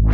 we